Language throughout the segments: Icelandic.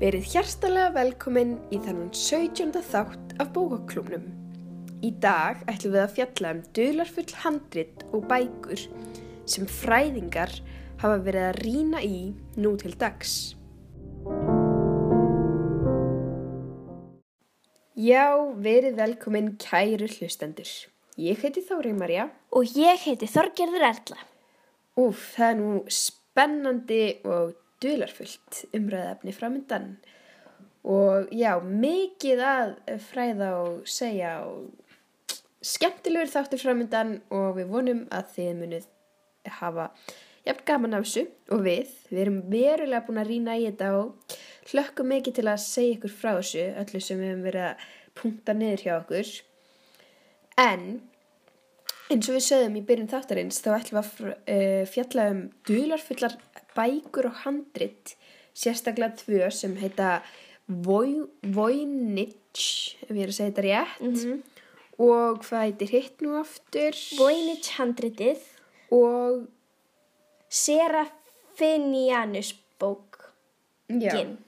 Verið hjartalega velkomin í þannan 17. þátt af bókaklúmnum. Í dag ætlum við að fjalla um dularfull handrit og bækur sem fræðingar hafa verið að rína í nú til dags. Já, verið velkomin kæru hlustendur. Ég heiti Þórið Marja. Og ég heiti Þorgerður Erla. Úf, það er nú spennandi og dularfullt umræðafni framöndan. Og já, mikið að fræða og segja og skemmtilegur þáttur framöndan og við vonum að þið munið hafa jafn gaman af þessu og við. Við erum verulega búin að rýna í þetta og hlökkum mikið til að segja ykkur frá þessu, öllu sem við hefum verið að punkta niður hjá okkur. En eins og við sögum í byrjun þáttarins þá ætlum við að uh, fjalla um dularfullar bækur og handrit, sérstaklega tvö sem heita Voynich, ef ég er að segja þetta rétt, mm -hmm. og hvað heitir hitt nú aftur? Voynich handritið og Serafinianus bók. Já, Ginn.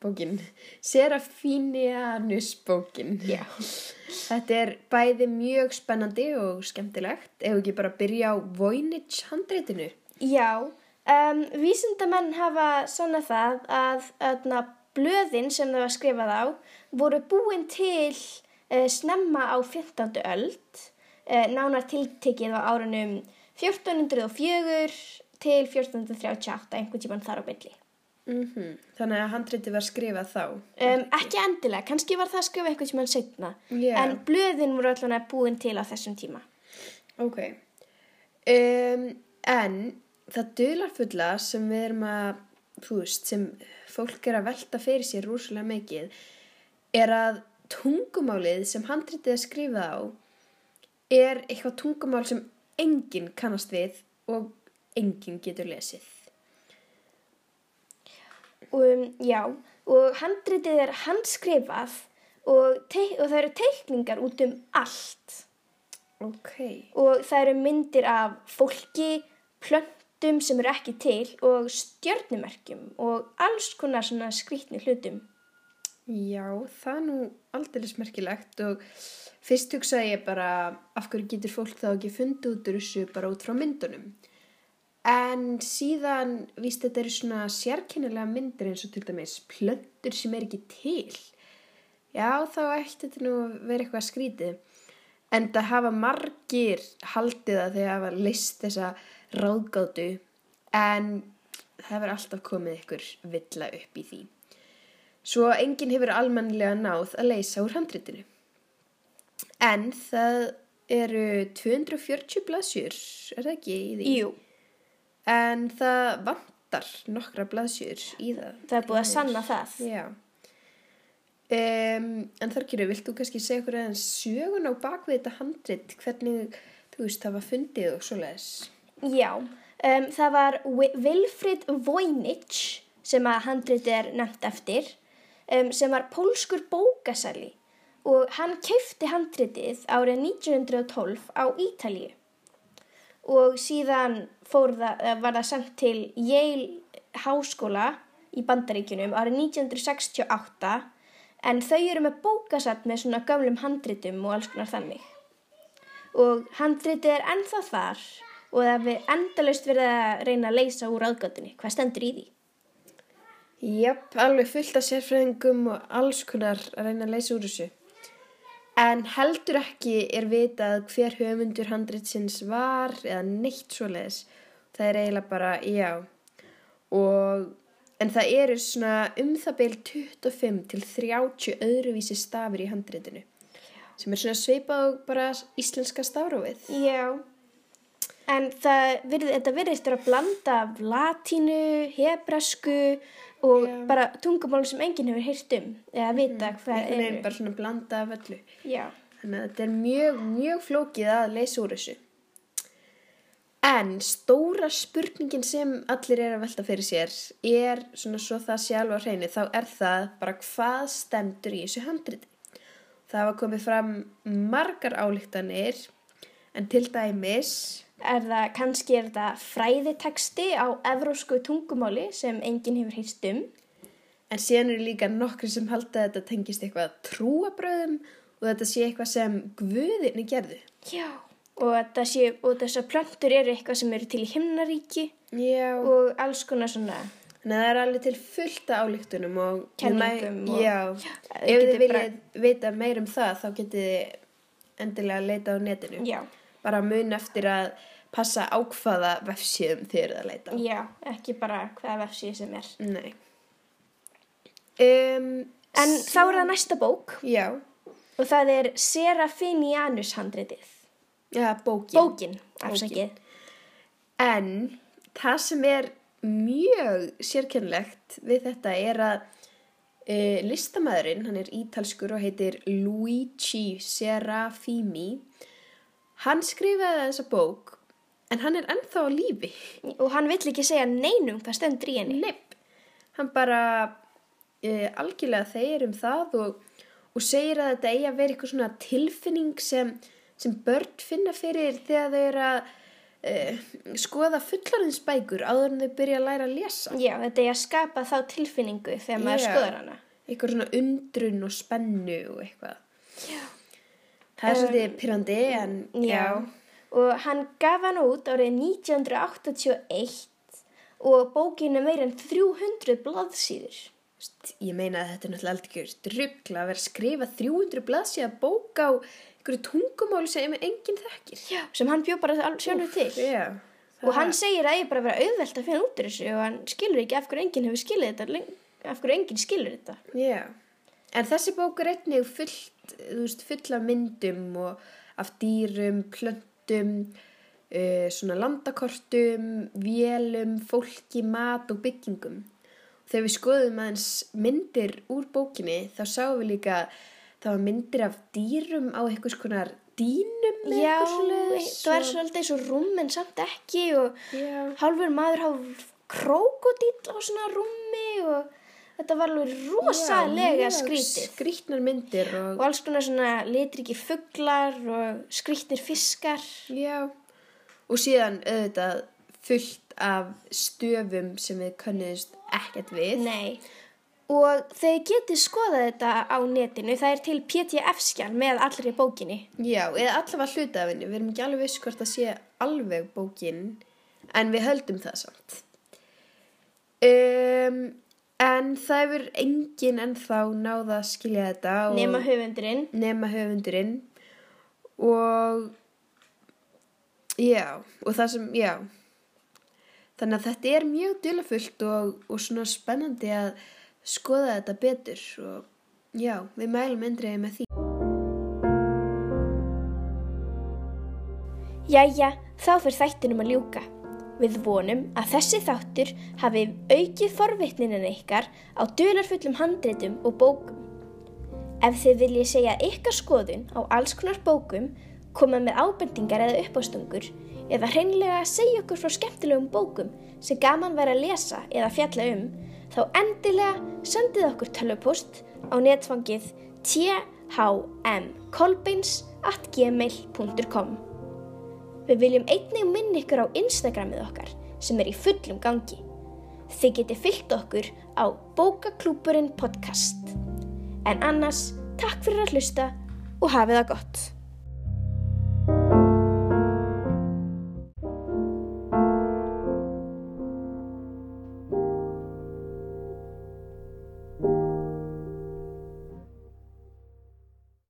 bókin. Serafinianus bókin. Já. Þetta er bæði mjög spennandi og skemmtilegt. Ef ekki bara byrja á Voynich handritinu. Já, um, vísindamenn hafa svona það að, að blöðin sem það var skrifað á voru búin til uh, snemma á 15. öld, uh, nánar tiltekið á árunum 1404 til 1438, einhvern tíman þar á bylli. Mm Þannig að handriti var skrifað þá. Um, ekki endilega, kannski var það að skrifa einhvern tíman setna, Já. en blöðin voru allavega búin til á þessum tíma. Ok. Um, en það dularfulla sem við erum að, þú veist, sem fólk er að velta fyrir sér rúslega mikið, er að tungumálið sem handritið er skrifað á er eitthvað tungumál sem enginn kannast við og enginn getur lesið. Um, já, og handritið er handskrifað og, og það eru teikningar út um allt. Ok. Og það eru myndir af fólki, plöntum sem eru ekki til og stjörnumerkjum og alls konar svona skrítni hlutum. Já, það er nú aldrei smerkilegt og fyrst hugsaði ég bara af hverju getur fólk þá ekki fundið út úr þessu bara út frá myndunum. En síðan, víst þetta eru svona sérkennilega myndir eins og til dæmis plöntur sem er ekki til. Já, þá ætti þetta nú vera eitthvað skrítið. En það hafa margir haldið að þeir hafa list þessa ráðgátu en það hefur alltaf komið ykkur villa upp í því. Svo enginn hefur almennilega náð að leysa úr handritinu. En það eru 240 blaðsjur, er það ekki í því? Jú, En það vantar nokkra blaðsjur í það. það er búið að sanna það. Já. Um, en þarkiru, vilt þú kannski segja okkur aðeins sögun á bakvið þetta handrit, hvernig þú veist það var fundið og svoleiðis? Já, um, það var Wi- Wilfrid Voynich sem að handritið er nefnt eftir, um, sem var pólskur bókasali og hann keifti handritið árið 1912 á Ítalíu. Og síðan það, eh, var það sendt til Yale háskóla í Bandaríkjunum árið 1968 en þau eru með bókasall með svona gömlum handritum og alls konar þannig. Og handritið er ennþá þar og það við endalaust verið að reyna að leysa úr aðgötunni. Hvað stendur í því? Jöp, alveg fullt af sérfræðingum og alls konar að reyna að leysa úr þessu. En heldur ekki er vitað hver höfundur handritsins var eða neitt svoleiðis. Það er eiginlega bara, já. Og, en það eru svona um það beil 25 til 30 öðruvísi stafir í handritinu. Sem er svona sveipað bara íslenska stafrófið. Já. En það, virð, þetta virðist að blanda af latínu, hebresku og Já. bara tungumál sem enginn hefur heyrt um eða vita hvað Einhvern veginn eru. bara svona blanda af öllu. Já. Þannig að þetta er mjög, mjög flókið að leysa úr þessu. En stóra spurningin sem allir er að velta fyrir sér er svona svo það alveg á hreinu, þá er það bara hvað stendur í þessu handriti. Það hafa komið fram margar álíktanir en til dæmis, Er það, kannski er þetta fræðiteksti á evrósku tungumáli sem enginn hefur heyrst um. En síðan eru líka nokkri sem halda að þetta tengist eitthvað trúabröðum og þetta sé eitthvað sem guðinni gerðu. Já. Og, sé, og þessar plöntur eru eitthvað sem eru til í himnaríki Já. og alls konar svona Þannig að það er alveg til fullta álíktunum og Kenningum og... Já, það ef þið getur bara- viljið vita meir um það þá getið þið endilega að leita á netinu. Já. Bara mun eftir að passa ákvaða vefsíðum þið eruð að leita. á. Já, ekki bara hvaða vefsíð sem er. Nei. Um, En þá er það næsta bók Já, og það er Serafinianus handritið. já, bókin. Bókin, afsakið. En það sem er mjög sérkennlegt við þetta er að e, listamæðurinn, hann er ítalskur og heitir Luigi Serafimi, hann skrifaði þessa bók en hann er ennþá á lífi. Og hann vill ekki segja neinum hvað stendur í henni. Nepp, hann bara e, algjörlega þeir um það og, og segir að þetta eigi að vera eitthvað svona tilfinning sem, sem börn finna fyrir þegar þau eru að e, skoða fullorðinsbækur áður en þau byrja að læra að lesa. Já, þetta er að skapa þá tilfinningu þegar maður Já. skoðar hana. Eitthvað svona undrun og spennu og eitthvað. Já. Það er svolítið pyrrandi en Já. Og hann gaf hann út árið 1981 og bókin er meira en 300 blaðsýður. Ég meina að þetta er náttúrulega aldrei ekki ruggla að vera að skrifa 300 blaðsíða bók á einhverju tungumáli sem enginn þekkir. Já. Sem hann bjó bara sjálfur til. Já. Og hann segir að ég bara vera auðvelt að finna út úr þessu og hann skilur ekki af hverju enginn hefur skilið þetta, af hverju enginn skilur þetta. Já. En þessi bók er einnig fullt, veist, full af myndum og af dýrum, plöntum, uh, svona landakortum, vélum, fólki, mat og byggingum. Þegar við skoðum aðeins myndir úr bókinni þá sáum við líka að það var myndir af dýrum á einhvers konar dýnum eða Já, eitthvað svoleiðis það var og- svolítið eins og rúm en samt ekki og Já. hálfur maður hálf krokodíll á svona rúmi og þetta var alveg rosalega Já, skrítið. Skrítnar myndir Og og, alls konar svona litriki fuglar og skrítnir fiskar. já, og síðan auðvitað fullt af stöfum sem við könnuðist ekkert við. Nei. Og þeir getið skoðað þetta á netinu. Það er til PDF-skjál með allri bókinni. Já, eða allavega hluta af henni. Við erum ekki alveg viss hvort það sé alveg bókin, en við höldum það samt. Um, en það hefur enginn ennþá náða að skilja þetta. Nema höfundurinn. nema höfundurinn og já, og það sem, já þannig að þetta er mjög dulafullt og, og svona spennandi að skoða þetta betur og já, við mælum endriði með því Jæja, þá fyrir þættinum að ljúka. Við vonum að þessi þáttur hafi aukið forvitninin ykkar á dularfullum handritum og bókum. Ef þið viljið segja ykkar skoðun á alls konar bókum, koma með ábendingar eða uppástungur, eða hreinlega segja okkur frá skemmtilegum bókum sem gaman væri að lesa eða fjalla um, þá endilega sendið okkur tölvupost á netfangið thmkolbeins.gmail.com Við viljum einnig minna ykkur á Instagramið okkar sem er í fullum gangi. Þið getið fyllt okkur á Bókaklúburinn podcast. En annars, takk fyrir að hlusta og hafið það gott.